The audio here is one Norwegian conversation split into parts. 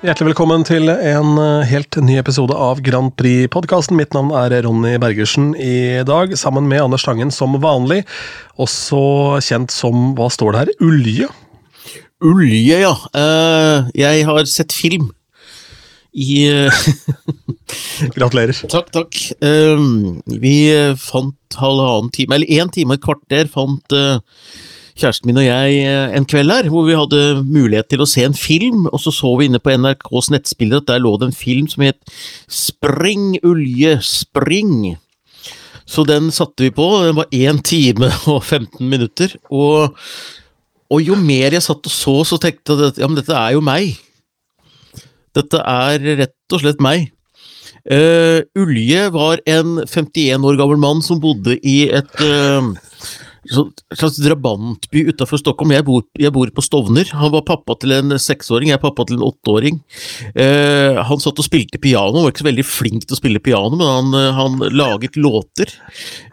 Hjertelig velkommen til en eh, helt ny episode av Grand Prix-podkasten. Mitt navn er Ronny Bergersen i dag, sammen med Anders Tangen som vanlig. Også kjent som, hva står det her, Ulje? Ulje, ja. Uh, jeg har sett film i uh, Gratulerer. Takk, takk. Uh, vi fant halvannen time, eller én time og et kvarter, fant kjæresten min og jeg eh, en kveld her, hvor vi hadde mulighet til å se en film, og så så vi inne på NRKs nettspiller at der lå det en film som het Spring, Ulje, spring. Så den satte vi på, den var én time og 15 minutter, og, og jo mer jeg satt og så, så tenkte jeg at ja, men dette er jo meg. Dette er rett og slett meg. Uh, Ulje var en 51 år gammel mann som bodde i et uh, slags drabantby utafor Stockholm. Jeg bor, jeg bor, på Stovner. Han var pappa til en seksåring, jeg er pappa til en åtteåring. Eh, han satt og spilte piano, han var ikke så veldig flink til å spille piano, men han, eh, han laget låter.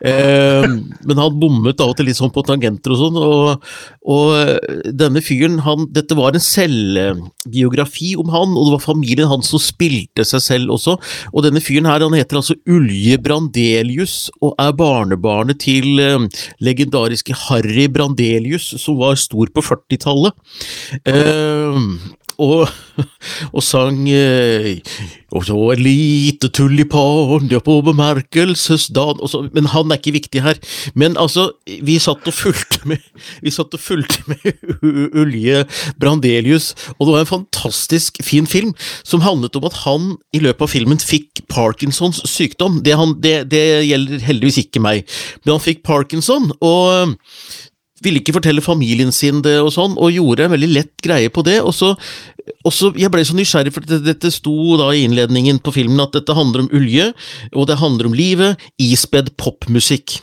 Eh, men han bommet av og til litt sånn på tangenter og sånn, og, og eh, denne fyren, han, dette var en selvbiografi om han, og det var familien hans som spilte seg selv også. Og denne fyren her, han heter altså Ulje Brandelius, og er barnebarnet til eh, legendariske legendariske Harry Brandelius, som var stor på 40-tallet. Eh, og, og, sang eh, Og så et lite tulipan ja, på bemerkelsesdagen Men han er ikke viktig her. Men altså, vi satt og fulgte med Vi satt og fulgte med Ulje Brandelius, og det var en fantastisk fin film som handlet om at han i løpet av filmen fikk Parkinsons sykdom. Det, han, det, det gjelder heldigvis ikke meg, men han fikk Parkinson, og ville ikke fortelle familien sin det og sånn, og gjorde en veldig lett greie på det. Og så, og Jeg ble så nysgjerrig, for dette, dette sto da i innledningen på filmen at dette handler om Ulje, og det handler om livet, ispedd popmusikk.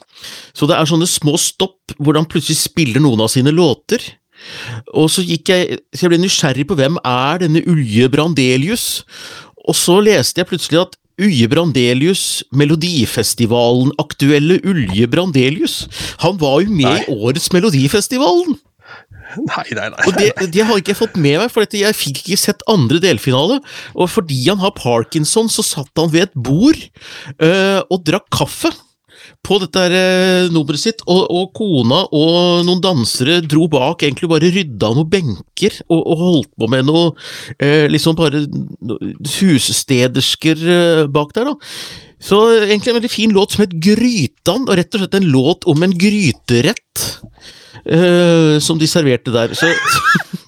Så det er sånne små stopp hvor han plutselig spiller noen av sine låter. Og så gikk jeg, så jeg ble nysgjerrig på hvem er denne Ulje Brandelius, og så leste jeg plutselig at Uje Brandelius, Melodifestivalen-aktuelle Ulje Brandelius. Han var jo med nei. i årets Melodifestivalen! Nei, nei, nei. Og det, det har ikke jeg fått med meg, for jeg fikk ikke sett andre delfinale. Og fordi han har parkinson, så satt han ved et bord øh, og drakk kaffe på dette eh, nummeret sitt, og, og, kona og noen dansere dro bak, egentlig bare rydda noen benker og, og holdt på med noe eh, liksom bare husstedersker eh, bak der, da. Så egentlig en veldig fin låt som het Grytan, og rett og slett en låt om en gryterett eh, som de serverte der. Så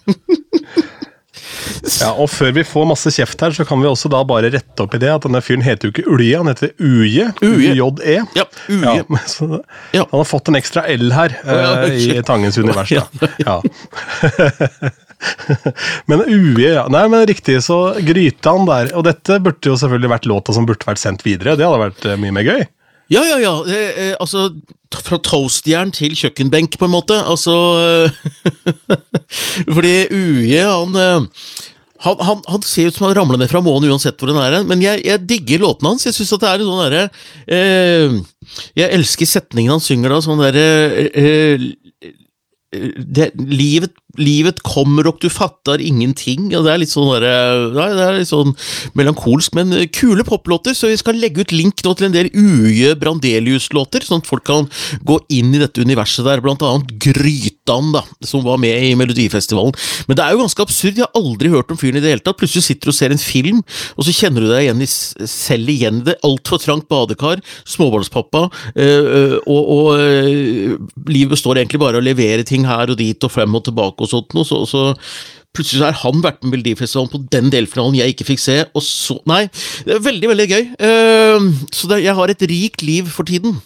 Ja, og Før vi får masse kjeft her, så kan vi også da bare rette opp i det at denne fyren heter jo ikke Ulje, han heter Uje. UJE. Ja, Uje. Ja, så, ja. Han har fått en ekstra L her uh, i Tangens univers. Da. Ja. men Uje, ja. Nei, men riktig, så gryta han der. Og dette burde jo selvfølgelig vært låta som burde vært sendt videre. Det hadde vært uh, mye mer gøy. Ja, ja, ja. Eh, eh, altså Fra toastjern til kjøkkenbenk, på en måte. Altså Fordi Uje, han han, han, han, ser ut som han ramler ned fra månen uansett hvor den er. Men jeg, jeg digger låtene hans. Jeg synes at det er sånn derre eh, Jeg elsker setningen han synger da, sånn derre eh, eh, livet livet kommer, og du fatter ingenting. og Det er litt sånn, der, det er litt sånn melankolsk, men kule poplåter. Så vi skal legge ut link nå til en del Uje Brandelius-låter, sånn at folk kan gå inn i dette universet der. Blant annet Grytan, da, som var med i Melodifestivalen. Men det er jo ganske absurd. Jeg har aldri hørt om fyren i det hele tatt. Plutselig sitter du og ser en film, og så kjenner du deg igjen i, selv igjen i det. Altfor trangt badekar, småbarnspappa, øh, og, og øh, livet består egentlig bare av å levere ting her og dit og frem og tilbake og sånt noe, så, så plutselig har han vært med Melodifestivalen på den delfinalen jeg ikke fikk se, og så Nei, det er veldig, veldig gøy. Uh, så det, jeg har et rikt liv for tiden.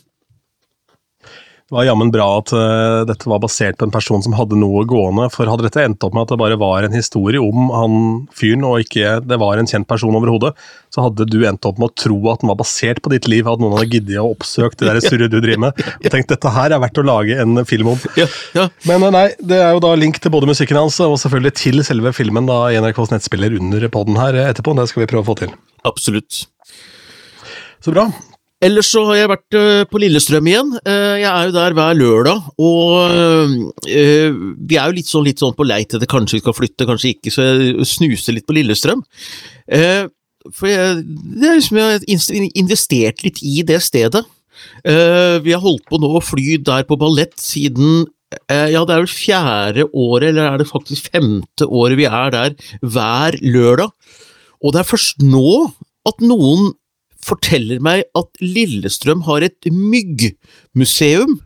Det var jammen bra at uh, dette var basert på en person som hadde noe gående. For hadde dette endt opp med at det bare var en historie om han fyren, og ikke det var en kjent person overhodet, så hadde du endt opp med å tro at den var basert på ditt liv. At noen hadde giddet å oppsøke det der surret du driver med. Og tenkt dette her er verdt å lage en film om. Ja, ja. Men uh, nei, det er jo da link til både musikken hans og selvfølgelig til selve filmen da i NRKs nettspiller under poden her etterpå. Det skal vi prøve å få til. Absolutt. Så bra. Ellers så har jeg vært øh, på Lillestrøm igjen. Eh, Jeg er jo der hver lørdag, og øh, vi er jo litt sånn, litt sånn på leit etter kanskje vi skal flytte, kanskje ikke, så jeg snuser litt på Lillestrøm. Eh, For jeg, det er liksom, jeg har investert litt i det stedet. Eh, Vi har holdt på nå å fly der på ballett siden eh, ja, det er vel fjerde året, eller er det faktisk femte året vi er der hver lørdag. Og det er først nå at noen forteller meg at Lillestrøm har et myggmuseum,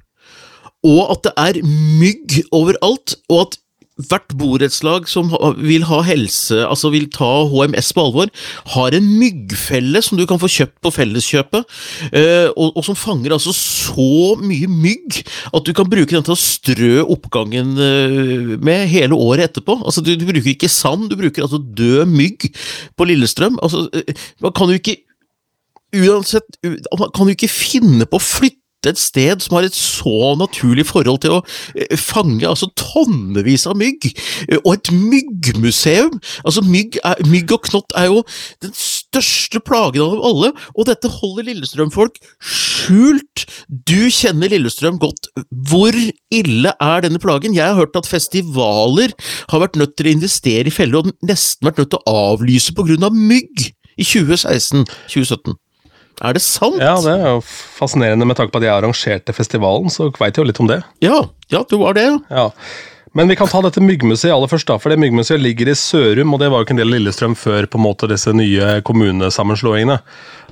og at det er mygg overalt, og at hvert borettslag som vil ha helse, altså vil ta HMS på alvor, har en myggfelle som du kan få kjøpt på Felleskjøpet, eh, og, som fanger altså så mye mygg at du kan bruke den til å strø oppgangen eh, med hele året etterpå. Altså, du, du bruker ikke sand, du bruker altså død mygg på Lillestrøm. Altså, eh, man kan jo ikke uansett Man kan jo ikke finne på å flytte et sted som har et så naturlig forhold til å eh, fange altså tonnevis av mygg, eh, og et myggmuseum. Altså mygg, er, mygg og knott er jo den største plagen av alle, og dette holder Lillestrøm-folk skjult. Du kjenner Lillestrøm godt. Hvor ille er denne plagen? Jeg har hørt at festivaler har vært nødt til å investere i feller, og nesten vært nødt til å avlyse på grunn av mygg i 2016-2017. Er det sant? Ja, det er jo fascinerende med tanke på at jeg arrangerte festivalen, så veit jeg jo litt om det. Ja, ja, du var det. Ja. Men vi kan ta dette myggmuseet aller først, da, for det myggmuseet ligger i Sørum, og det var jo ikke en del av Lillestrøm før på en måte disse nye kommunesammenslåingene.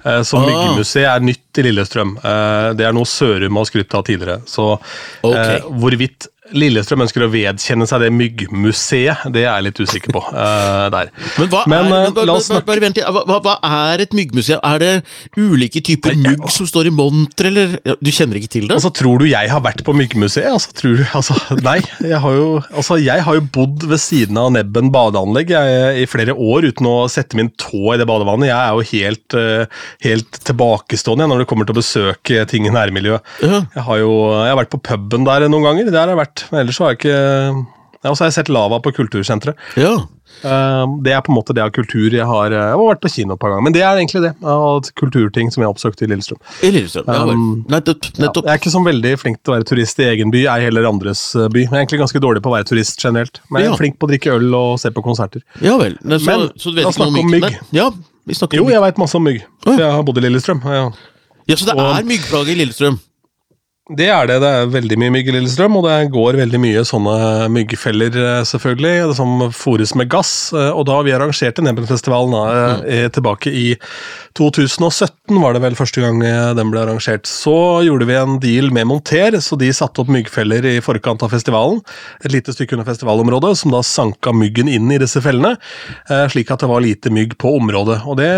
Eh, Så Ah. myggmuseet er nytt i Lillestrøm. Eh, Det er noe Sørum har skrytt av tidligere. Så eh, hvorvidt Lillestrøm ønsker å vedkjenne seg det myggmuseet, det er jeg litt usikker på Uh, der. Men hva Men, er, eh, men, bare, bare, vent hva, hva- er et myggmuseum? Er det ulike typer mygg som står i monter, eller Du kjenner ikke til det? Altså, Tror du jeg har vært på myggmuseet? Altså, tror du, altså, nei. Jeg har, jo, altså, jeg har jo bodd ved siden av Nebben badeanlegg jeg, i flere år uten å sette min tå i det badevannet. Jeg er jo helt, eh, helt tilbakestående når det kommer til å besøke ting i nærmiljøet. Ja. Jeg har jo jeg har vært på puben der noen ganger, der har jeg vært, men ellers så har jeg ikke ja, Og så har jeg sett Lava på Kultursenteret. ja. Eh, Det er på en måte det av kultur jeg har Jeg har vært på kino et par ganger, men det er egentlig det av kulturting som jeg har oppsøkt i Lillestrøm. I Lillestrøm. Ja. Um, nettopp. Ja, nettopp. jeg er ikke så veldig flink til å være turist i egen by, ei heller andres eh, by. Jeg er egentlig ganske dårlig på å være turist generelt. Men jeg Ja. er flink på å drikke øl og se på konserter. Ja vel. Så, Men, så du vet la oss om snakke om mygg? Ja, vi snakker Jo, om mygg. jeg veit masse om mygg. Jeg har bodd i Lillestrøm. Ja. Ja, så det og- er myggplager i Lillestrøm? Det er det. Det er veldig mye mygg i Lillestrøm, og det går veldig mye sånne myggfeller, eh, selvfølgelig, som fôres med gass. eh, Og da vi arrangerte Nebbenfestivalen da, eh, tilbake i 2017, var det vel første gang eh, den ble arrangert. Så gjorde vi en deal med Monter, så de satte opp myggfeller i forkant av festivalen. Et lite stykke under festivalområdet, som da sanka myggen inn i disse fellene, eh, slik at det var lite mygg på området. Og det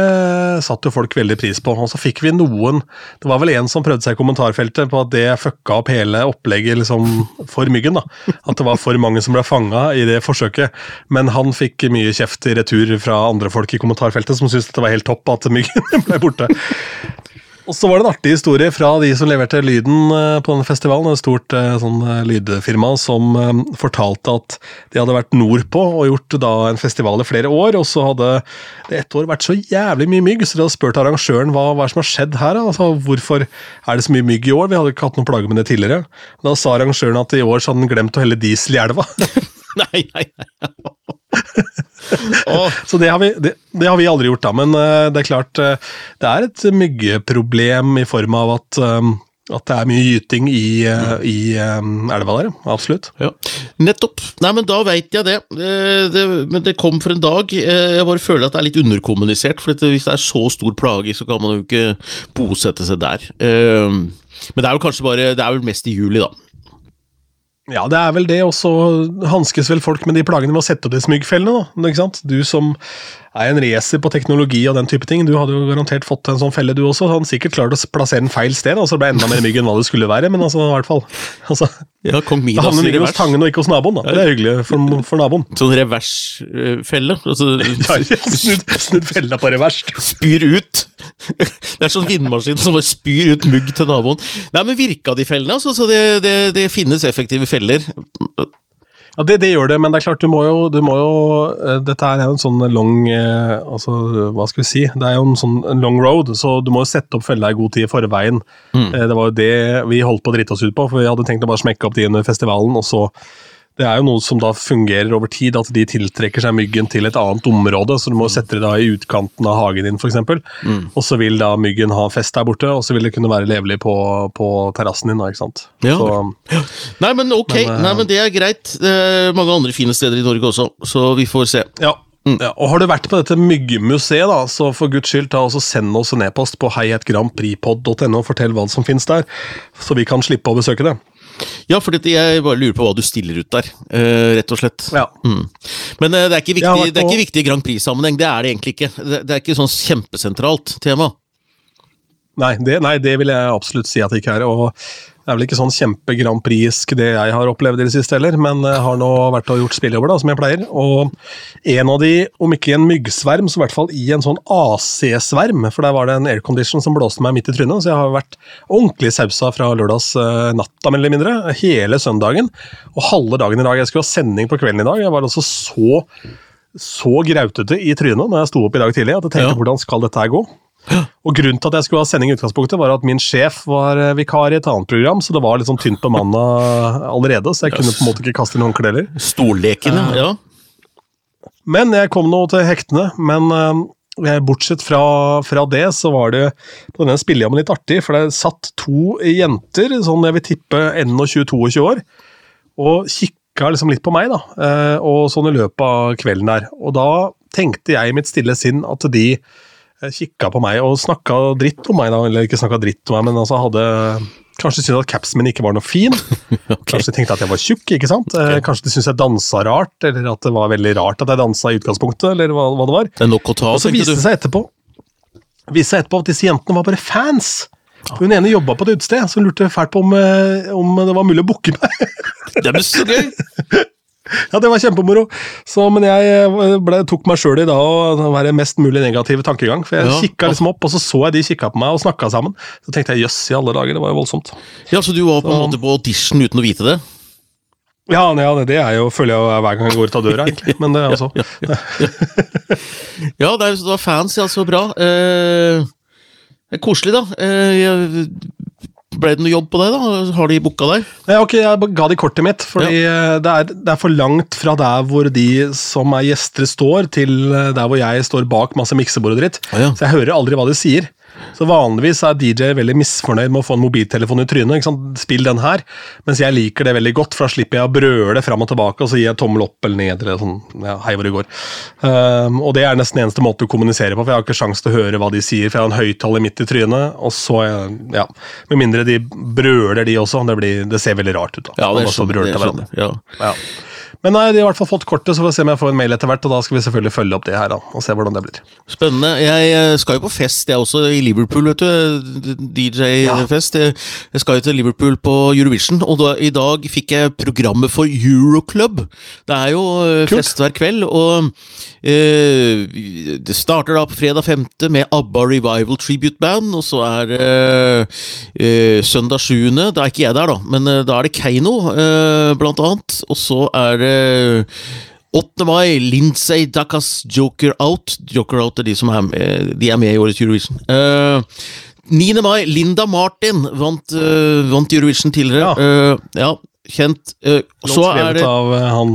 satte jo folk veldig pris på. Og så fikk vi noen Det var vel en som prøvde seg i kommentarfeltet på at det fucka opp hele opplegget liksom, for myggen. da. At det var for mange som ble fanga i det forsøket. Men han fikk mye kjeft i retur fra andre folk i kommentarfeltet som syntes det var helt topp at myggen ble borte. Og så var det en artig historie fra de som leverte lyden eh, på denne festivalen. Et stort eh, sånn eh, lydfirma som fortalte at de hadde vært nordpå og gjort da en festival i flere år. Og så hadde det ett år vært så jævlig mye mygg, så de hadde spurt arrangøren hva, hva som har skjedd her. Altså, hvorfor er det så mye mygg i år? Vi hadde ikke hatt noen plager med det tidligere. Da sa arrangøren at i år så hadde han glemt å helle diesel i elva. Nei, nei, nei. Så det har, vi, det, det har vi aldri gjort, da. Men eh, det er klart eh, det er et myggeproblem i form av at, eh, at det er mye gyting i, i um, elva der. Absolutt. ja. Nettopp. Nei, men da veit jeg det. Det. Men det kom for en dag. Jeg bare føler at det er litt underkommunisert, for hvis det er så stor plage, så kan man jo ikke bosette seg der. Men det er jo kanskje bare Det er vel mest i juli, da. Ja, det er vel det, og så hanskes vel folk med de plagene med å sette opp de smyggfellene. da, ikke sant? Du som er en racer på teknologi og den type ting, du hadde jo garantert fått en sånn felle du også. så han sikkert klarte å plassere den feil sted, og så ble det enda mer mygg enn hva det skulle være. Men altså, i hvert fall. Altså, Ja, Kong da Midas havner i myggen hos. Tangen og ikke hos naboen, da. Det er hyggelig for, for naboen. Sånn reversfelle. Altså, Ja, snudd, snudd fella på revers. spyr ut. Det er sånn vindmaskin som bare spyr ut mugg til naboen. Nei, men virka de fellene? Altså, så det, det, det finnes effektive feller? Ja, det, det gjør det, men det er klart du må jo, du må jo eh, Dette er jo en sånn long eh, altså, Hva skal vi si? Det er jo en sånn en long road, så du må jo sette opp fella i god tid i forveien. Mm. Eh, Det var jo det vi holdt på å drite oss ut på, for vi hadde tenkt å bare smekke opp de under festivalen, og så det er jo noe som da fungerer over tid, at de tiltrekker seg myggen til et annet område. Så du må sette det da i utkanten av hagen din, f.eks. Mm. Og så vil da myggen ha fest der borte, og så vil det kunne være levelig på, på terrassen din. da, ikke sant? Ja. Så, Nei, men ok, Men, eh, Nei, men det er greit. Det er mange andre fine steder i Norge også, så vi får se. ja. Ja, og Har du vært på dette myggmuseet, da, så for guds skyld ta og så send oss en e-post på heietgrandprixpod.no og fortell hva som finnes der, så vi kan slippe å besøke det. Ja, for jeg bare lurer på hva du stiller ut der, eh, rett og slett. Ja. Mm. Men eh, det, er ikke viktig, det er ikke viktig i Grand Prix-sammenheng. Det er det egentlig ikke. Det, det er ikke sånn kjempesentralt tema. Nei det, nei, det vil jeg absolutt si at det ikke er. og Det er vel ikke sånn kjempe-Grand Prix-sk det jeg har opplevd i det siste heller, men jeg har nå vært og gjort spilljobber, da, som jeg pleier. Og en av de, om ikke i en myggsverm, så i hvert fall i en sånn AC-sverm, for der var det en aircondition som blåste meg midt i trynet, så jeg har vært ordentlig sausa fra lørdags uh, natta, mer eller mindre, hele søndagen. Og halve dagen i dag. Jeg skulle ha sending på kvelden i dag. Jeg var altså så så grautete i trynet når jeg sto opp i dag tidlig at jeg tenkte Ja. hvordan skal dette her gå? Og Grunnen til at jeg skulle ha sending i utgangspunktet, var at min sjef var eh, vikar i et annet program, så det var litt sånn tynt bemanna allerede, så jeg kunne på en måte ikke kaste inn håndkle heller. Stolleken, ja. ja. Men jeg kom nå til hektene. Men eh, bortsett fra, fra det, så var det på denne spillejammen litt artig, for det satt to jenter, sånn jeg vil tippe 21-22 år, og kikka liksom litt på meg, da. eh, Og sånn i løpet av kvelden der. Og da tenkte jeg i mitt stille sinn at de eh, kikka på meg og snakka dritt om meg, da. Eller ikke snakka dritt om meg, men altså hadde Kanskje syntes at capsen min ikke var noe fin. Kanskje de tenkte at jeg var tjukk. ikke sant? Okay. Kanskje de syntes jeg dansa rart, eller at det var veldig rart at jeg dansa i utgangspunktet. eller hva, hva det var. Det ta, Og så viste det seg etterpå viste seg etterpå at disse jentene var bare fans. Hun ene jobba på et utested, så hun lurte fælt på om, eh, om det var mulig å booke meg. Det er så gøy! ja, det var kjempemoro. Så, men jeg eh, ble, tok meg sjøl i da å være mest mulig negativ tankegang. For jeg Ja. kikka liksom opp, og så så jeg de kikka på meg og snakka sammen. Så tenkte jeg jøss i alle dager, det var jo voldsomt. Ja, Så du var på en måte på audition uten å vite det? Ja, ja det- det er jo, føler jeg hver gang jeg går ut av døra, egentlig. Men det er altså Ja, ja, ja. ja det er, så du har fans, ja. Så bra. Eh, det koselig, da. Eh, jeg- ble det noe jobb på deg, da? Har de booka deg? Ja, ok, Jeg ga de kortet mitt, fordi ja. det, er, det er for langt fra der hvor de som er gjester står, til eh, der hvor jeg står bak masse miksebord og dritt. Ah, ja. Så jeg hører aldri hva de sier. Så Vanligvis er DJ veldig misfornøyd med å få en mobiltelefon i trynet. Spill den her. Mens jeg liker det veldig godt, for da slipper jeg å brøle fram og tilbake, og så gir jeg tommel opp eller ned, eller sånn, ja, hei hvor det går. Um, og det er nesten eneste måte å kommunisere på, for jeg har ikke sjans til å høre hva de sier, for jeg har en høyttaler midt i trynet, og så, ja, med mindre de brøler de også, det, blir, det ser veldig rart ut da. Ja, det er sånn, det. Ja. Ja. Men nei, de har i hvert fall fått kortet, så får vi se om jeg får en mail etter hvert, og da skal vi selvfølgelig følge opp det her da, og se hvordan det blir. Spennende. Jeg eh, skal jo på fest, jeg også, i Liverpool, vet du. DJ-fest. Jeg jeg skal jo til Liverpool på Eurovision, og da, i dag fikk jeg programmet for Euroclub. Det er jo eh, Kult. fest hver kveld, og eh, det starter da på fredag 5. med ABBA Revival Tribute Band, og så er det eh, søndag 7. Da er ikke jeg der, da, men eh, da er det Keiino, eh, blant annet. Og så er det 8. mai, Lindsay Dakas Joker Out. Joker Out er de som er med, de er med i årets Eurovision. Uh, 9. mai, Linda Martin vant, uh, vant Eurovision tidligere. Ja. Uh, ja kjent. Uh, så er det av eh, han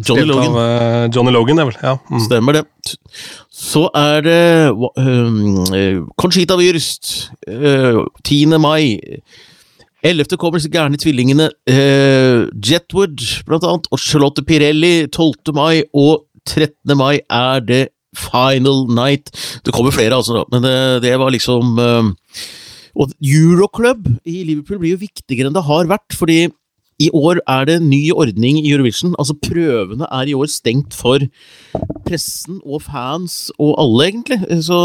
Johnny Logan. Av, eh, Johnny Logan, er vel. Ja. Mm. Stemmer det. Så er det um, eh, Conchita Wurst. eh, 10. mai. 11. kommer disse gærne tvillingene uh, Jetwood, blant annet, og Charlotte Pirelli 12. mai, og 13. mai er det Final Night. Det kommer flere, altså, da, men det, det var liksom uh, Og Euroclub i Liverpool blir jo viktigere enn det har vært, fordi i år er det ny ordning i Eurovision. Altså Prøvene er i år stengt for pressen og fans og alle, egentlig. Så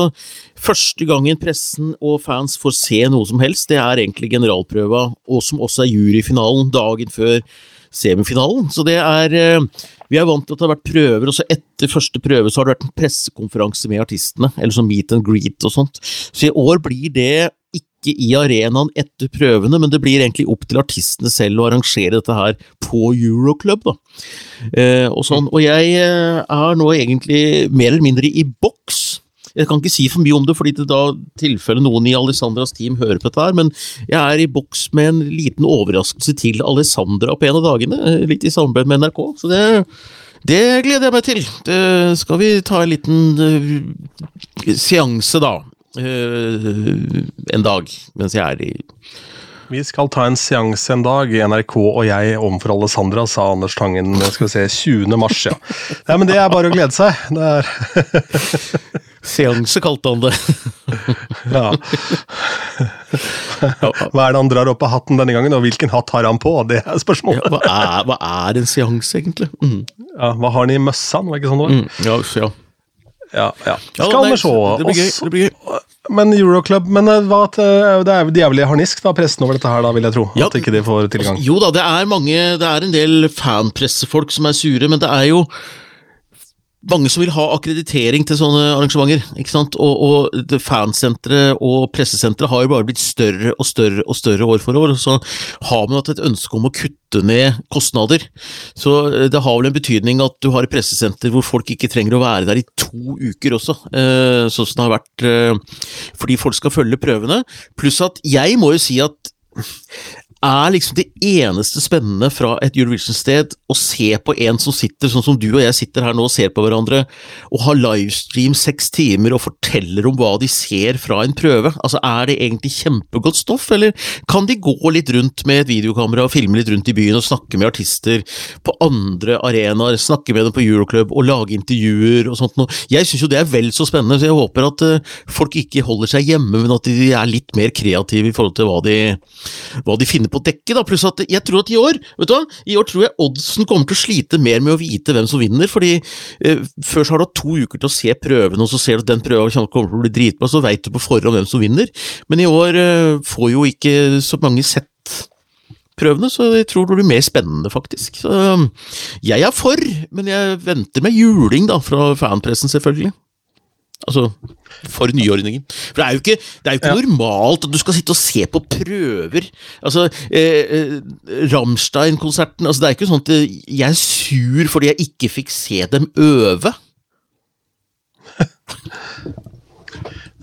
første gangen pressen og fans får se noe som helst, det er egentlig generalprøva, og som også er juryfinalen dagen før semifinalen. Så det er eh, Vi er vant til at det har vært prøver, og så etter første prøve så har det vært en pressekonferanse med artistene, eller sånn meet and greet og sånt. Så i år blir det ikke i arenaen etter prøvene, men det blir egentlig opp til artistene selv å arrangere dette her på Euroclub. da. Eh, og, sånn. og jeg eh, er nå egentlig mer eller mindre i boks. Jeg kan ikke si for mye om det, fordi det da tilfelle noen i Alessandras team hører på dette her, men jeg er i boks med en liten overraskelse til Alessandra på en av dagene, eh, litt i samarbeid med NRK. Så det, det gleder jeg meg til. Det skal vi ta en liten uh, seanse, da. Uh, en dag, mens jeg er i Vi skal ta en seanse en dag, NRK og jeg overfor Alessandra, sa Anders Tangen skal vi se, 20. mars. ja. Nei, men Det er bare å glede seg. Det er Seanse, kalte han det. Ja. Hva er det han drar opp av hatten denne gangen, og hvilken hatt har han på? Det er Ja, spørsmålet. hva, er, hva er en seanse, egentlig? Mm. Ja, hva har han i møssa? Var ikke sånn det var? Mm. Ja, ja. Ja, ja. Ja, Skal vi se. Det blir gøy. Også- Det blir gøy. Men Euroclub Men eh, hva, at, eh, det er jo djevelig harnisk, da, pressen over dette her, da, vil jeg tro. Ja. At ikke de får tilgang. Jo da, det er mange Det er en del fanpressefolk som er sure, men det er jo mange som vil ha akkreditering til sånne arrangementer. ikke sant? Og, og fansenteret og pressesenteret har jo bare blitt større og større og større år for år. og Så har man hatt et ønske om å kutte ned kostnader. Så eh, det har vel en betydning at du har et pressesenter hvor folk ikke trenger å være der i to uker også, eh, sånn som det har vært eh, fordi folk skal følge prøvene. Pluss at jeg må jo si at er liksom det eneste spennende fra et Eurovision-sted å se på en som sitter sånn som du og jeg sitter her nå og ser på hverandre, og har livestream seks timer og forteller om hva de ser fra en prøve. Altså, Er det egentlig kjempegodt stoff, eller kan de gå litt rundt med et videokamera og filme litt rundt i byen og snakke med artister på andre arenaer, snakke med dem på Euroclub og lage intervjuer og sånt noe? Jeg syns jo det er vel så spennende, så jeg håper at eh, folk ikke holder seg hjemme, men at de er litt mer kreative i forhold til hva de, hva de finner på dekket. da, pluss at Jeg tror at i år vet du hva, i år tror jeg oddsen kommer til å slite mer med å vite hvem som vinner. fordi eh, Før så har du hatt to uker til å se prøvene, og så ser du at den prøven kommer til å bli dritbra, så veit du på forhånd hvem som vinner. Men i år eh, får jo ikke så mange sett prøvene, så jeg tror det blir mer spennende, faktisk. Så um, jeg er for, men jeg venter med juling da, fra fanpressen, selvfølgelig. Altså, for nyordningen. For det er jo ikke, det er jo ikke Ja. normalt at du skal sitte og se på prøver. Altså, eh, eh, Rammstein-konserten altså Det er ikke sånn at eh, jeg er sur fordi jeg ikke fikk se dem øve.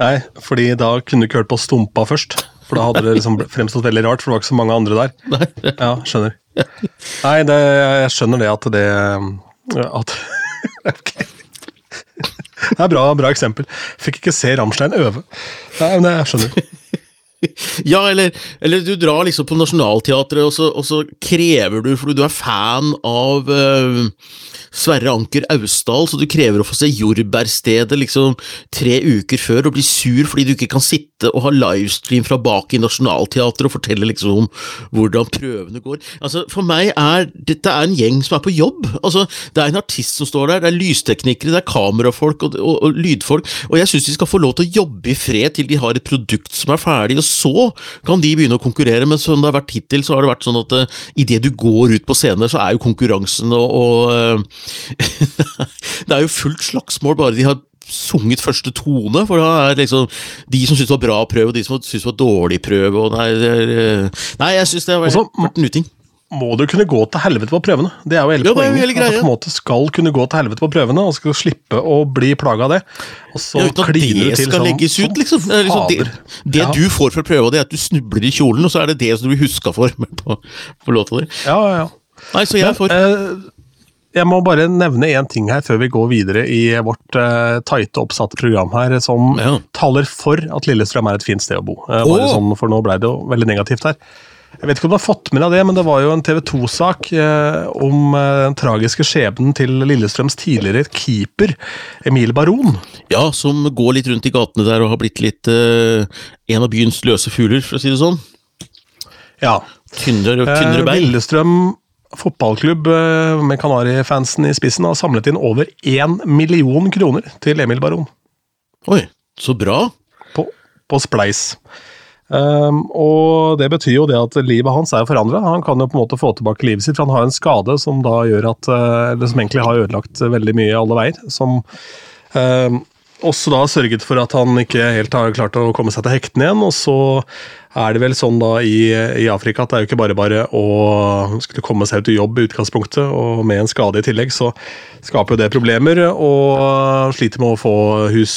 Nei, fordi da kunne du ikke hørt på Stumpa først. For da hadde det liksom fremstått veldig rart, for det var ikke så mange andre der. Nei. Ja, skjønner. Nei, det, jeg skjønner det at det at, Ok. Det er bra, bra eksempel. Fikk ikke se Ramstein øve. Nei, men jeg skjønner. Ja, eller, eller du drar liksom på Nationaltheatret, og og så krever du, fordi du er fan av uh, Sverre Anker Austdal, så du krever å få se Jordbærstedet liksom tre uker før, og blir sur fordi du ikke kan sitte og ha livestream fra bak i Nationaltheatret og fortelle liksom hvordan prøvene går. Altså, For meg er dette er en gjeng som er på jobb. Altså, Det er en artist som står der, det er lysteknikere, det er kamerafolk og, og, og lydfolk, og jeg syns de skal få lov til å jobbe i fred til de har et produkt som er ferdig, og så kan de begynne å konkurrere. Men som det har vært hittil, så har det vært sånn at uh, idet du går ut på scenen, så er jo konkurransen og, og uh, Det er jo fullt slagsmål bare de har sunget første tone, for da er liksom de som syns det var bra prøve, og de som syns det var dårlig prøve, og nei, er, eh, nei jeg syns det har vært en uting. Må du kunne gå til helvete på prøvene? Det er jo hele jo poenget. hele At du på en måte skal kunne gå til helvete på prøvene, og skal slippe å bli plaga av det. Og så Ja, kliner det du til skal sånn, legges ut, liksom. Det, er liksom det, det Ja. du får fra prøva, det er at du snubler i kjolen, og så er det det som du blir huska for på, på låta di. Ja, ja, ja. Nei, så jeg Men, får Eh, Jeg må bare nevne én ting her før vi går videre i vårt eh, tighte, oppsatte program her, som Ja. taler for at Lillestrøm er et fint sted å bo. Eh, bare oh. sånn, For nå ble det jo veldig negativt her. Jeg vet ikke om du har fått med deg det, men det var jo en TV 2-sak eh, om eh, den tragiske skjebnen til Lillestrøms tidligere keeper, Emil Baron. Ja, som går litt rundt i gatene der og har blitt litt eh, en av byens løse fugler, for å si det sånn. Ja. Tynnere, Eh, tynnere bein. Lillestrøm fotballklubb eh, med Kanarifansen i spissen har samlet inn over én million kroner til Emil Baron. Oi, så bra. på, på Spleis. Um, og det betyr jo det at livet hans er forandra. Han kan jo på en måte få tilbake livet sitt, for han har en skade som da gjør at eh, Eller som egentlig har ødelagt veldig mye alle veier. Som um, også da sørget for at han ikke helt har klart å komme seg til hektene igjen. Og så er det vel sånn da i, i, Afrika at det er jo ikke bare bare å skulle komme seg ut i jobb i utgangspunktet, og med en skade i tillegg, så skaper jo det problemer. Og sliter med å få hus,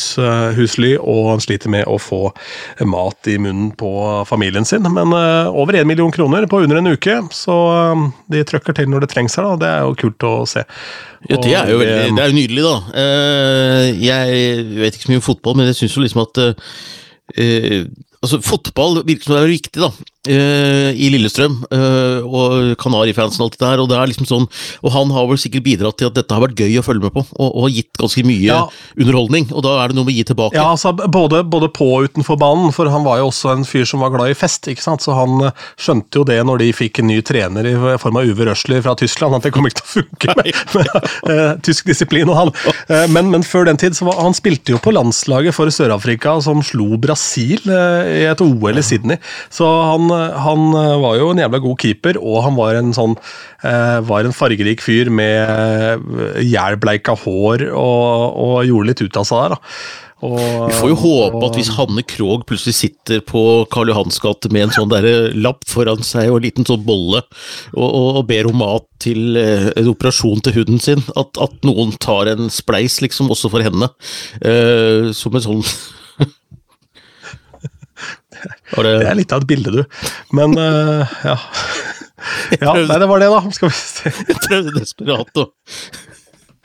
husly, og han sliter med å få mat i munnen på familien sin. Men uh, over én million kroner på under en uke, så uh, de trøkker til når det trengs her. da, Det er jo kult å se. Ja, Det er jo, veldig, det er jo nydelig, da. Uh, jeg vet ikke så mye om fotball, men jeg syns jo liksom at uh, altså Fotball virker som det er viktig da, uh, i Lillestrøm, uh, og Kanarifansen og alt det der. Og det er liksom sånn, og han har vel sikkert bidratt til at dette har vært gøy å følge med på, og, og gitt ganske mye ja. underholdning. Og da er det noe med å gi tilbake. Ja, altså både, både, på og utenfor banen, for han var jo også en fyr som var glad i fest. ikke sant? Så han uh, skjønte jo det når de fikk en ny trener i form av Uwe Røsler fra Tyskland, at det kommer ikke til å funke med, med tysk disiplin og han. Men, men, før den tid så var han spilte jo på landslaget for Sør-Afrika, som slo Brasil i et OL i Sydney. Så han, han, var jo en jævla god keeper, og han var en sånn eh, var en fargerik fyr med jælbleika hår og, og, gjorde litt ut av seg der. da. Og, Vi får jo håpe at hvis Hanne Krogh plutselig sitter på Karl Johans gate med en sånn der lapp foran seg og en liten sånn bolle, og, og, ber om mat til eh, en operasjon til hunden sin, at, at, noen tar en spleis liksom også for henne, eh, som en sånn det... det... er litt av et bilde, du. Men uh, ja. ja. Nei, det var det, da. Skal vi se. Jeg prøvde desperat å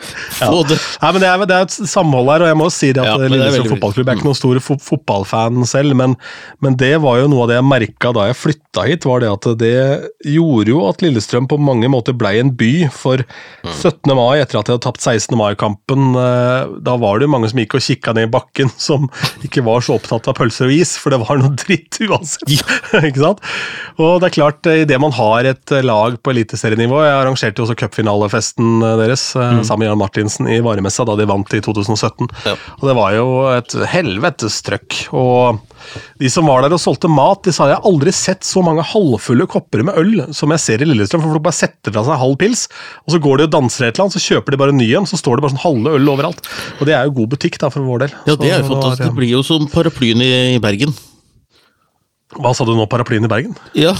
få det. Nei, men det er, det er, et samhold her, og jeg må si det at ja, Lillestrøm fotballklubb er ikke noen stor fo fotballfan selv, men, men, det var jo noe av det jeg merka da jeg flytta hit, var det at det gjorde jo at Lillestrøm på mange måter blei en by. For 17. mai, etter at de hadde tapt 16. mai-kampen, eh, da var det jo mange som gikk og kikka ned i bakken, som ikke var så opptatt av pølser og is, for det var noe dritt uansett. ikke sant? Og det er klart, idet man har et lag på eliteserienivå Jeg arrangerte jo også cupfinalefesten deres mm. sammen med Jan Martinsen i varemessa da de vant i 2017. Ja. Og Det var jo et helvetes trøkk. Og de som var der og solgte mat, de sa jeg har aldri sett så mange halvfulle kopper med øl som jeg ser i Lillestrøm. For folk bare setter fra seg halv pils, og så går de og danser et eller annet, så kjøper de bare ny en, så står det bare sånn halve øl overalt. Og det er jo god butikk da, for vår del. Ja, det er jo fantastisk. Det blir jo som paraplyen i Bergen. Hva sa du nå, paraplyen i Bergen? Ja,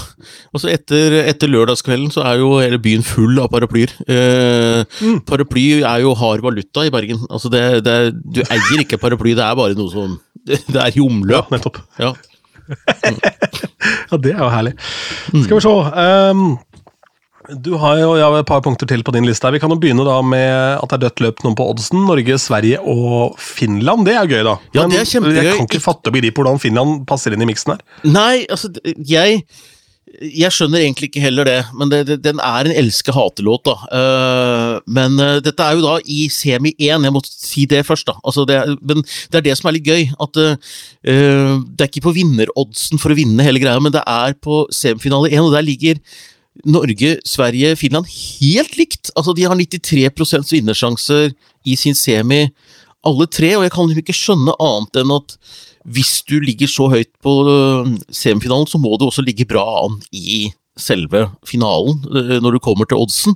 altså etter, etter lørdagskvelden så er jo hele byen full av paraplyer. Eh, mm. Paraply er jo hard valuta i Bergen. Altså det, det, du eier ikke paraply, det er bare noe som Det, er i omløp. Ja, nettopp. Ja. Mm. ja, det er jo herlig. Skal vi se. Um, du har jo ja, et par punkter til på din liste. her. Vi kan jo begynne da med at det er dødt løp noen på oddsen. Norge, Sverige og Finland. Det er gøy, da. Ja, det er kjempegøy. Jeg kan ikke fatte og begripe hvordan Finland passer inn i miksen her. Nei, altså, jeg jeg skjønner egentlig ikke heller det, men det, det, den er en elske-hate-låt. da. Uh, men uh, dette er jo da i semi 1, jeg må si det først. da. Altså, det er, men det er det som er litt gøy. at uh, Det er ikke på vinneroddsen for å vinne hele greia, men det er på semifinale 1, og der ligger Norge, Sverige, Finland helt likt. Altså, de har 93% vinnersjanser i sin semi, alle tre. Og jeg kan ikke skjønne annet enn at hvis du ligger så høyt på øh, semifinalen, så må du også ligge bra an i selve finalen, øh, når du kommer til oddsen.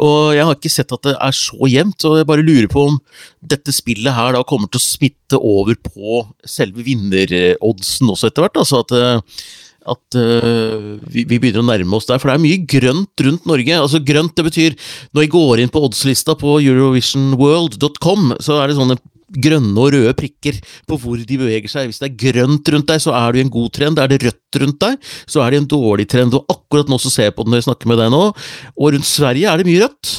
Og jeg har ikke sett at det er så jevnt, og jeg bare lurer på om dette spillet her da kommer til å smitte over på selve vinneroddsen også etter hvert. altså at øh, at uh, vi, vi, begynner å nærme oss der. For det er mye grønt rundt Norge. Altså Grønt det betyr Når jeg går inn på oddslista på eurovisionworld.com, så er det sånne grønne og røde prikker på hvor de beveger seg. Hvis det er grønt rundt deg, så er du i en god trend. Er det rødt rundt deg, så er det en dårlig trend. Og akkurat nå så ser jeg på den når jeg snakker med deg nå, og rundt Sverige er det mye rødt.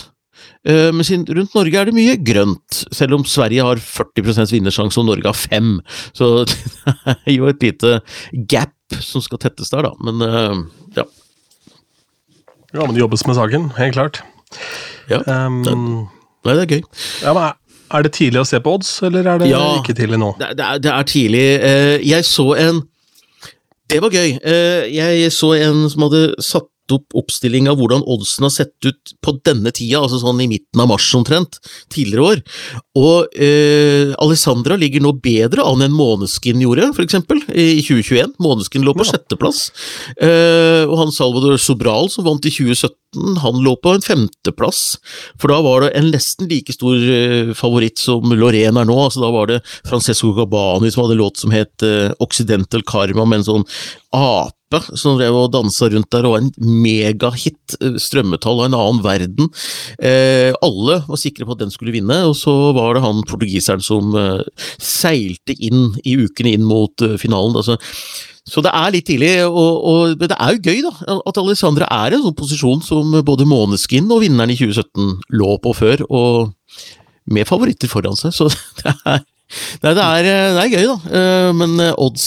Uh, men rundt Norge er det mye grønt, selv om Sverige har 40% vinnersjanse og Norge har 5 Så det er jo et lite gap som skal tettes der, da. Men uh, ja. Ja, men det jobbes med saken, helt klart. Ja, um, det, nei, det er gøy. Ja, men Er det tidlig å se på odds, eller er det ja, ikke tidlig nå? Det, er, det er, tidlig. Uh, jeg så en Det var gøy. Jeg så en som hadde satt opp oppstilling av hvordan oddsen har sett ut på denne tida, altså sånn i midten av mars omtrent, tidligere år. Og eh, Alessandra ligger nå bedre an enn Måneskin gjorde, for eksempel, i 2021. Måneskin lå på Ja. sjetteplass. Eh, og han Salvador Sobral, som vant i 2017, han lå på en femteplass. For da var det en nesten like stor eh, favoritt som Lorraine er nå. altså Da var det Francesco Gabani som hadde låt som het eh, Occidental Karma, med en sånn ape som drev og dansa rundt der, og en megahit. eh, Strømmetall av en annen verden. Eh, alle var sikre på at den skulle vinne, og så var det han portugiseren som eh, seilte inn i ukene inn mot eh, finalen. altså så det er litt tidlig, og, og men det er jo gøy da, at Alessandra er i en sånn posisjon som både Måneskin og vinneren i 2017 lå på før, og med favoritter foran seg. Så det er, nei, det er, det er gøy, da. Eh, Men eh, odds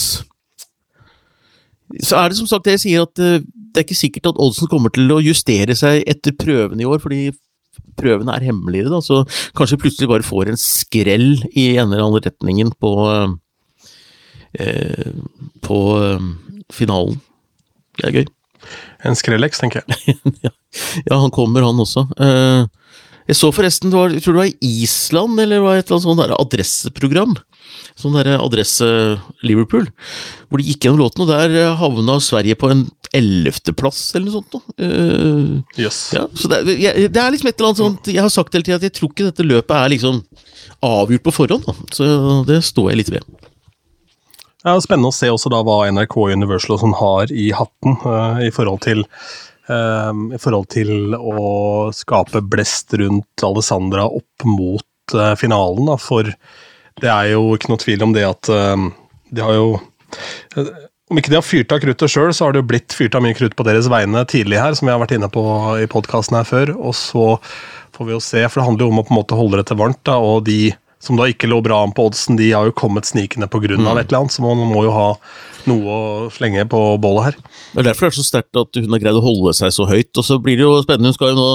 Så er det som sagt det jeg sier, at eh, det er ikke sikkert at oddsen kommer til å justere seg etter prøvene i år, fordi prøvene er hemmeligere, da, så kanskje plutselig bare får en skrell i en eller annen retningen på eh, på eh, finalen. Det er gøy. En skrellex, tenker jeg. Ja, han kommer, han også. Eh, jeg så forresten, det var, jeg tror det var i Island, eller var et eller annet sånt der adresseprogram. Sånn derre Adresse Liverpool. Hvor de gikk gjennom låten, og der eh, havna Sverige på en ellevteplass, eller noe sånt. da. yes. Ja, så det, jeg, det er liksom et eller annet sånt Jeg har sagt hele tida at jeg tror ikke dette løpet er liksom avgjort på forhånd, da. Så det står jeg litt ved. Det er spennende å se også da hva NRK Universal og sånn har i hatten uh, i forhold til um, I forhold til å skape blest rundt Alessandra opp mot uh, finalen, da, for det er jo ikke noe tvil om det at eh, de har jo Om ikke de har fyrt av kruttet sjøl, så har det jo blitt fyrt av mye krutt på deres vegne tidlig her, som vi har vært inne på i podkasten her før. Og så får vi jo se, for det handler jo om å på en måte holde dette varmt, da, og de som da ikke lå bra an på oddsen, de har jo kommet snikende pga. Mm. av et eller annet, så man må jo ha noe å slenge på bålet her. Det er derfor det er så sterkt at hun har greid å holde seg så høyt. Og så blir det jo spennende, hun skal jo nå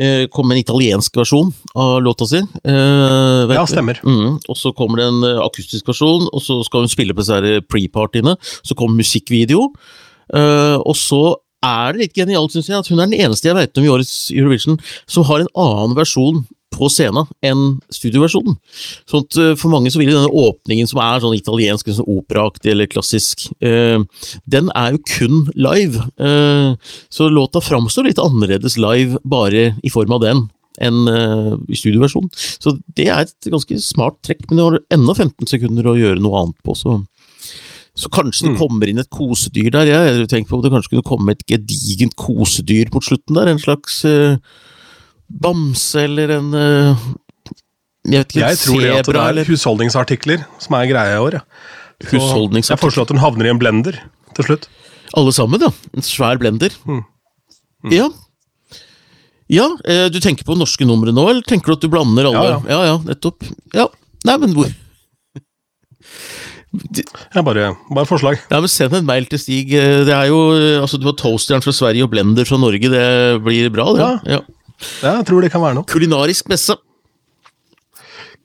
eh, komme med en italiensk versjon av låta si. Eh, Ja, stemmer. Mm, og så kommer det en eh, akustisk versjon, og så skal hun spille på disse pre-partyene. Så kommer musikkvideo. Eh, og så er det litt genialt, syns jeg, at hun er den eneste jeg vet om i årets Eurovision som har en annen versjon på scenen enn studioversjonen. Sånn at eh, For mange så vil denne åpningen som er sånn italiensk, sånn operaaktig eller klassisk, eh, den er jo kun live. Eh, så låta framstår litt annerledes live bare i form av den enn eh, i studioversjonen. Så det er et ganske smart trekk, men du har ennå 15 sekunder å gjøre noe annet på, så så kanskje det Mm. kommer inn et kosedyr der. Jeg har på om det kanskje kunne komme et gedigent kosedyr mot slutten der. En slags eh, bamse eller en eh, Jeg vet ikke, Jeg tror det at det er eller husholdningsartikler som er greia i år. Ja. Jeg foreslår at hun havner i en blender til slutt. Alle sammen, ja. En svær blender. Mm. Ja. Ja, eh, du tenker på norske numre nå, eller tenker du at du blander alle? Ja, ja, ja nettopp. Ja, Nei, men hvor Jeg bare, bare forslag. Ja, men Send en mail til Stig. Eh, Det er jo, altså Du har toasteren fra Sverige og blender fra Norge. Det blir bra, det. Ja. Ja. Ja, jeg tror det kan være noe. Kulinarisk messe.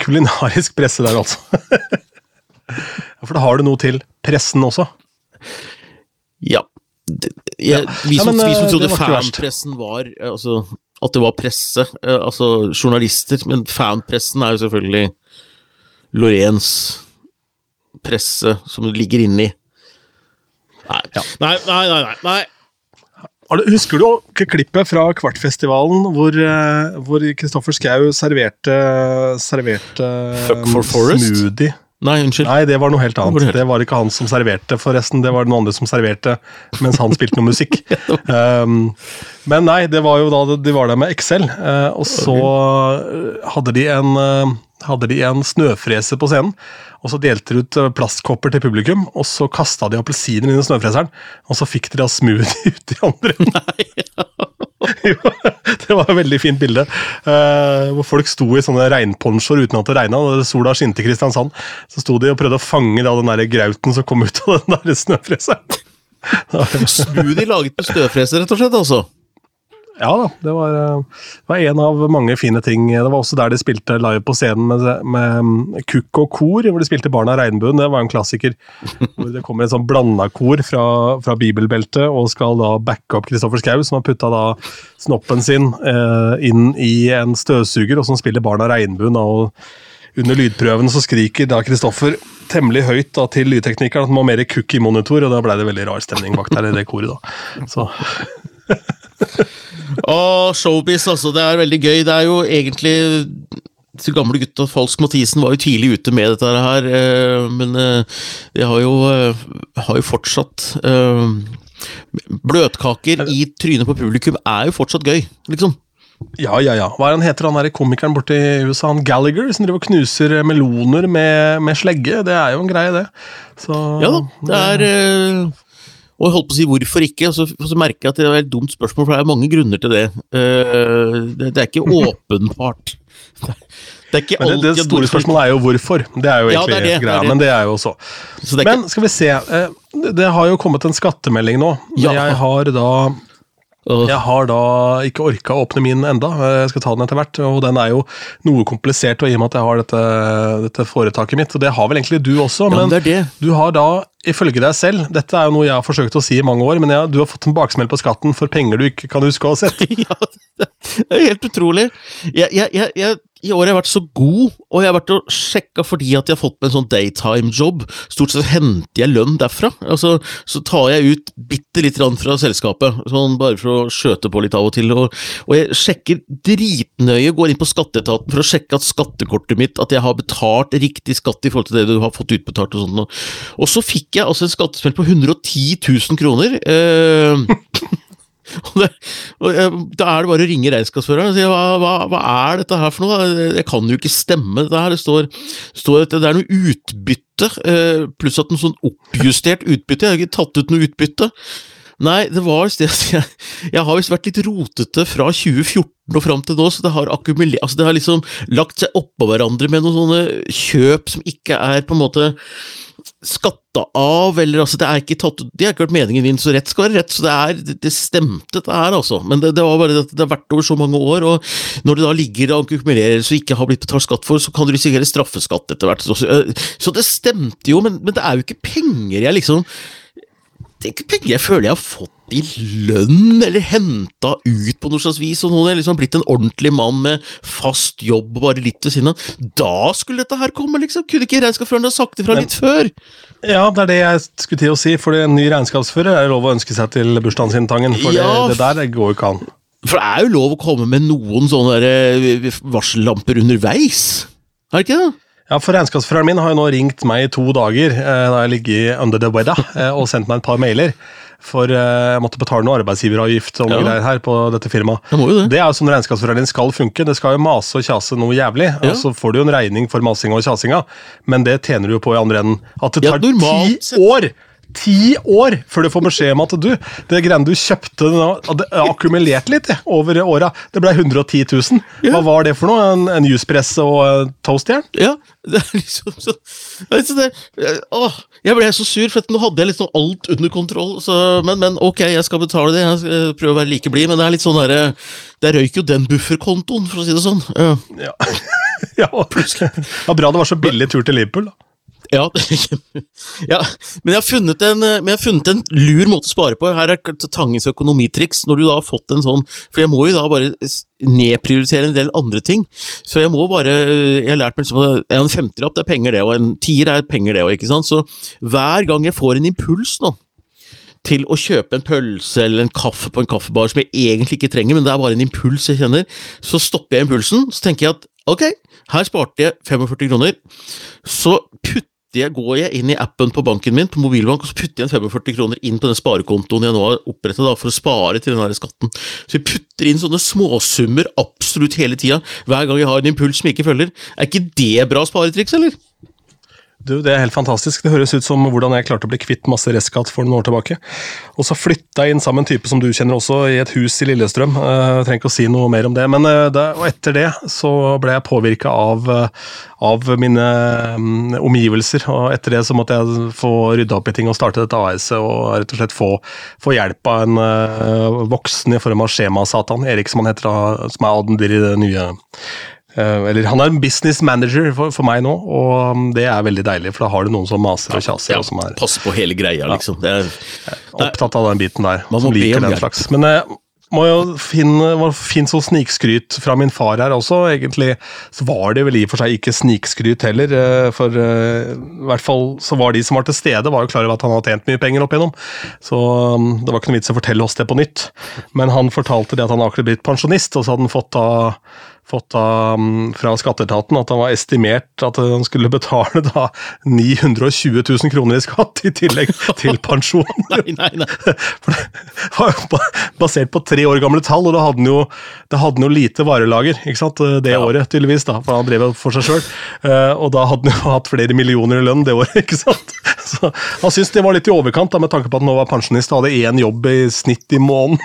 Kulinarisk presse der, altså. For da har du noe til pressen også. Ja. Det, jeg, vi, Ja, som, men, vi som eh, trodde fanpressen var eh, altså, At det var presse, eh, altså journalister, men fanpressen er jo selvfølgelig Lorens presse som ligger inni. Nei. Ja. nei, nei, nei, nei, Husker du klippet fra Kvartfestivalen hvor eh, hvor Kristoffer Schou serverte, serverte Fuck for Forest? smoothie? Nei, unnskyld. Nei, det var noe helt annet. Det var ikke han som serverte, forresten. Det var noen andre som serverte mens han spilte noe musikk. um, men nei, det var jo da de var der med Excel, eh, og så eh, hadde de en eh, hadde de en snøfreser på scenen, og så delte de ut eh, plastkopper til publikum. Og så kasta de appelsiner inn i snøfreseren, og så fikk de da smoothie ut i andre enden. Jo, det var et veldig fint bilde. eh, hvor folk sto i sånne regnponchoer uten at det regna. Sola skinte i Kristiansand. Så sto de og prøvde å fange da, den der grauten som kom ut av den der snøfreseren. Smoothie laget med snøfreser, rett og slett. altså. Ja da, det var, eh, det var, en av mange fine ting. Det var også der de spilte live på scenen med, med kukk og kor, hvor de spilte Barna Regnbuen. Det var en klassiker. hvor Det kommer et sånn blanda kor fra, fra, bibelbeltet og skal da backe opp Kristoffer Schou, som har putta da snoppen sin eh, inn i en støvsuger, og som spiller Barna Regnbuen. og under lydprøven så skriker da Kristoffer temmelig høyt da, til lydteknikeren at han må mer kukk i monitor, og da ble det veldig rar stemning bak der i det koret. da. Så Å, showbiz, altså. Det er veldig gøy. Det er jo egentlig de gamle gutta Falsk Mathisen var jo tidlig ute med dette her, eh, men eh, de har jo, eh, har jo fortsatt Bløtkaker i trynet på publikum er jo fortsatt gøy, liksom. Ja, ja, ja. Hva er han heter han der komikeren borte i USA? Han Gallagher, som driver og knuser meloner med, med, slegge. Det er jo en greie, det. Så, ja da, det er og jeg holdt på å si hvorfor ikke, og så, så merker jeg at det er et dumt spørsmål, for det er mange grunner til det. Uh, det, det, er ikke åpenbart. Det, er det, det store spørsmålet er jo hvorfor. Det er jo egentlig ja, det er greia, men det er jo også. Men skal vi se, uh, det har jo kommet en skattemelding nå. Ja. Jeg har da jeg har da ikke orka å åpne min enda, jeg skal ta den etter hvert. Og den er jo noe komplisert, og i og med at jeg har dette, dette foretaket mitt. Og det har vel egentlig du også, men ja, det det. du har da ifølge deg selv Dette er jo noe jeg har forsøkt å si i mange år, men jeg, du har fått en baksmell på skatten for penger du ikke kan huske å ha sett. ja, det er helt utrolig. Jeg, jeg, jeg, i år har jeg vært så god, og jeg har vært og sjekka fordi at jeg har fått meg en sånn daytime-jobb. Stort sett henter jeg lønn derfra. Altså, så tar jeg ut bitte grann fra selskapet, sånn bare for å skjøte på litt av og til. Og, og jeg sjekker dritnøye, går inn på skatteetaten for å sjekke at skattekortet mitt, at jeg har betalt riktig skatt i forhold til det du har fått utbetalt og sånt. Og så fikk jeg altså en skattesmell på 110 000 kroner. Eh, Og, det, og jeg, Da er det bare å ringe regnskapsføreren og si hva, hva, hva, er dette her for noe? Det kan jo ikke stemme, dette her. Det står, står at det er noe utbytte, eh, pluss at noe sånn oppjustert utbytte. Jeg har ikke tatt ut noe utbytte. Nei, det var det jeg, jeg har visst vært litt rotete fra 2014 og fram til nå, så det har akkumulert altså Det har liksom lagt seg oppå hverandre med noen sånne kjøp som ikke er på en måte skatta av, eller altså det er ikke tatt Det har ikke vært meningen din, så rett skal være rett. Så det er det stemte, dette her, altså. Men det, det var bare det, det har vært over så mange år, og når det da ligger og akkumuleres så ikke har blitt betalt skatt for, så kan du risikere straffeskatt etter hvert. Så det stemte jo, men, men det er jo ikke penger jeg liksom Det er ikke penger jeg føler jeg har fått i lønn, eller henta ut på noe slags vis, og noen er liksom blitt en ordentlig mann med fast jobb og bare litt ved siden av. Da skulle dette her komme, liksom! Kunne ikke regnskapsføreren ha sagt ifra litt før? Ja, det er det jeg skulle til å si, for en ny regnskapsfører er det lov å ønske seg til bursdagen sin, Tangen. For ja, det, det, der det går jo ikke an. For det er jo lov å komme med noen sånne eh, varsellamper underveis, er det ikke det? Ja, for Regnskapsføreren min har jo nå ringt meg i to dager eh, da jeg ligger under the weather, eh, og sendt meg et par mailer. For eh, jeg måtte betale noe arbeidsgiveravgift og noe ja. greier her på dette firmaet. Det. det. er jo sånn regnskapsføreren din skal funke. Det skal jo mase og kjase noe jævlig. Ja. Og så får du jo en regning for masinga og kjasinga, men det tjener du jo på i andre enden. At det tar ti år ti år før du får beskjed om at du, det greiene du kjøpte, det akkumulert litt over åra. Det ble 110 000. Hva var det for noe? En, en juspress og toastjern? Ja, det er liksom så, altså det, åh, Jeg ble så sur, for nå hadde jeg liksom alt under kontroll. Så, men, men, ok, jeg skal betale det. Jeg skal prøve å være like blid, men det er litt sånn derre Der røyk jo den bufferkontoen, for å si det sånn. Ja. ja. ja, ja, bra det var så billig tur til Liverpool, da. Ja, ja, men jeg har funnet en, jeg har funnet en lur måte å spare på. Her er Tangens økonomitriks. Når du da har fått en sånn For jeg må jo da bare nedprioritere en del andre ting. Så jeg må bare Jeg har lært meg liksom en femtilapp er penger, det, og en tier er penger, det òg, ikke sant. Så hver gang jeg får en impuls nå til å kjøpe en pølse eller en kaffe på en kaffebar som jeg egentlig ikke trenger, men det er bare en impuls jeg kjenner, så stopper jeg impulsen. Så tenker jeg at ok, her sparte jeg 45 kroner. Så putter jeg, går jeg inn i appen på banken min, på mobilbank, og så putter jeg en 45 kroner inn på den sparekontoen jeg nå har opprettet for å spare til den skatten. Så jeg putter inn sånne småsummer absolutt hele tida, hver gang jeg har en impuls som jeg ikke følger. Er ikke det bra sparetriks, eller? Du, Det er helt fantastisk. Det høres ut som hvordan jeg klarte å bli kvitt masse restskatt for noen år tilbake. Og så flytta jeg inn sammen med en type som du kjenner også, i et hus i Lillestrøm. Uh, jeg trenger ikke å si noe mer om det. Men uh, det, og etter det så ble jeg påvirka av, uh, av, mine um, omgivelser. Og etter det så måtte jeg få rydda opp i ting og starte dette AS-et og rett og slett få, få hjelp av en voksen i form av Skjemasatan, Erik som han heter, som er adender i det nye Eh, eller han er en business manager for, for, meg nå, og um, det er veldig deilig, for da har du noen som maser og kjaser. Ja, og som er, pass på hele greia, liksom. Er, opptatt av den biten der. som liker den slags. Men jeg eh, må jo finne, finne sånn snikskryt fra min far her også. Egentlig så var det vel i og for seg ikke snikskryt heller, For for i hvert fall så var de som var til stede, var jo klar over at han hadde tjent mye penger opp igjennom. Så um, det var ikke noe vits å fortelle oss det på nytt. Men han fortalte det at han akkurat blitt pensjonist, og så hadde han fått da fått da, fra skatteetaten at han var estimert at han skulle betale da 920 000 kroner i skatt i tillegg til pensjon. nei, nei, nei. For det var basert på tre år gamle tall, og da hadde han jo, hadde han jo lite varelager ikke sant? det ja. året, tydeligvis, da, for han drev for seg sjøl. Eh, og da hadde han jo hatt flere millioner i lønn det året, ikke sant. Så han syntes det var litt i overkant, da, med tanke på at han nå var pensjonist og hadde én jobb i snitt i måneden.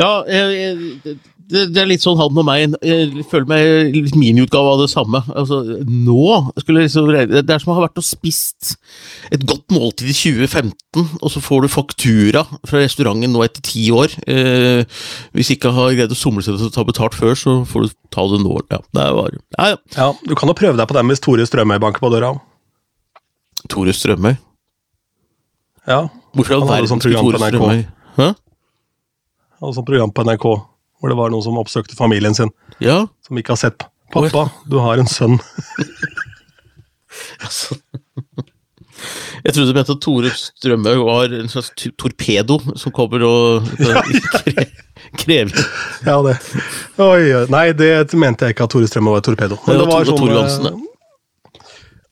ja, jeg, jeg det, det, er litt sånn han og meg. Jeg føler meg litt miniutgave av det samme. Altså, nå skulle jeg liksom, Det er som å ha vært og spist et godt måltid i 2015, og så får du faktura fra restauranten nå etter ti år. Eh, hvis ikke har greid å somle seg til å ta betalt før, så får du ta det nå. Ja, det var, ja, ja. ja, Du kan jo prøve deg på den hvis Tore Strømøy banker på døra. Tore Strømøy? Ja. Hvorfor i all verden skulle Tore Strømøy Hæ? Han Hadde sånt program på NRK hvor det var noen som oppsøkte familien sin. Ja. Som ikke har sett. 'Pappa, du har en sønn'. altså. Jeg trodde du mente at Tore Strømøy var en slags torpedo som kommer og krever Ja, det. Oi, nei, det mente jeg ikke at Tore Strømøy var torpedo. Men det var sånn, ja.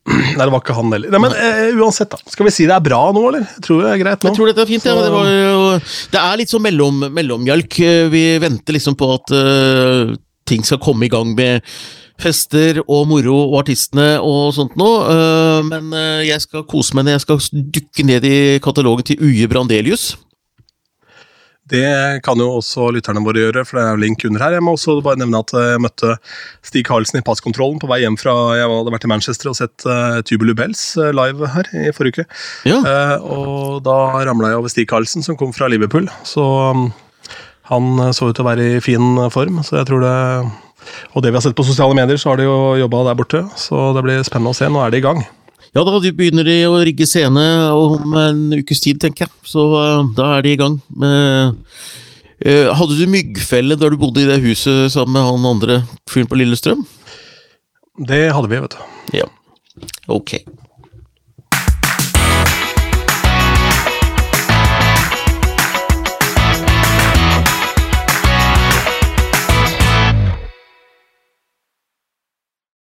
Nei, det var ikke han heller. Nei, men uh, uansett, da. Skal vi si det er bra nå, eller? Jeg tror det er greit nå. Jeg tror dette er fint, ja. Det, var, det, er litt sånn mellom, mellommjølk. Vi venter liksom på at uh, ting skal komme i gang med fester og moro og artistene og sånt noe. Uh, men jeg skal kose meg når jeg skal dukke ned i katalogen til Uje Brandelius. Det kan jo også lytterne våre gjøre, for det er jo link under her. Jeg må også bare nevne at jeg møtte Stig Karlsen i passkontrollen på vei hjem fra Jeg hadde vært i Manchester og sett uh, Tubulu Bells uh, live her i forrige uke. Ja. Uh, og da ramla jeg over Stig Karlsen, som kom fra Liverpool. Så um, han så ut til å være i fin form, så jeg tror det Og det vi har sett på sosiale medier, så har de jo jobba der borte, så det blir spennende å se. Nå er de i gang. Ja, da begynner de å rigge scene om en ukes tid, tenker jeg. Så uh, da er de i gang. med hadde du myggfelle da du bodde i det huset sammen med han andre fyren på Lillestrøm? Det hadde vi, vet du. Ja, ok.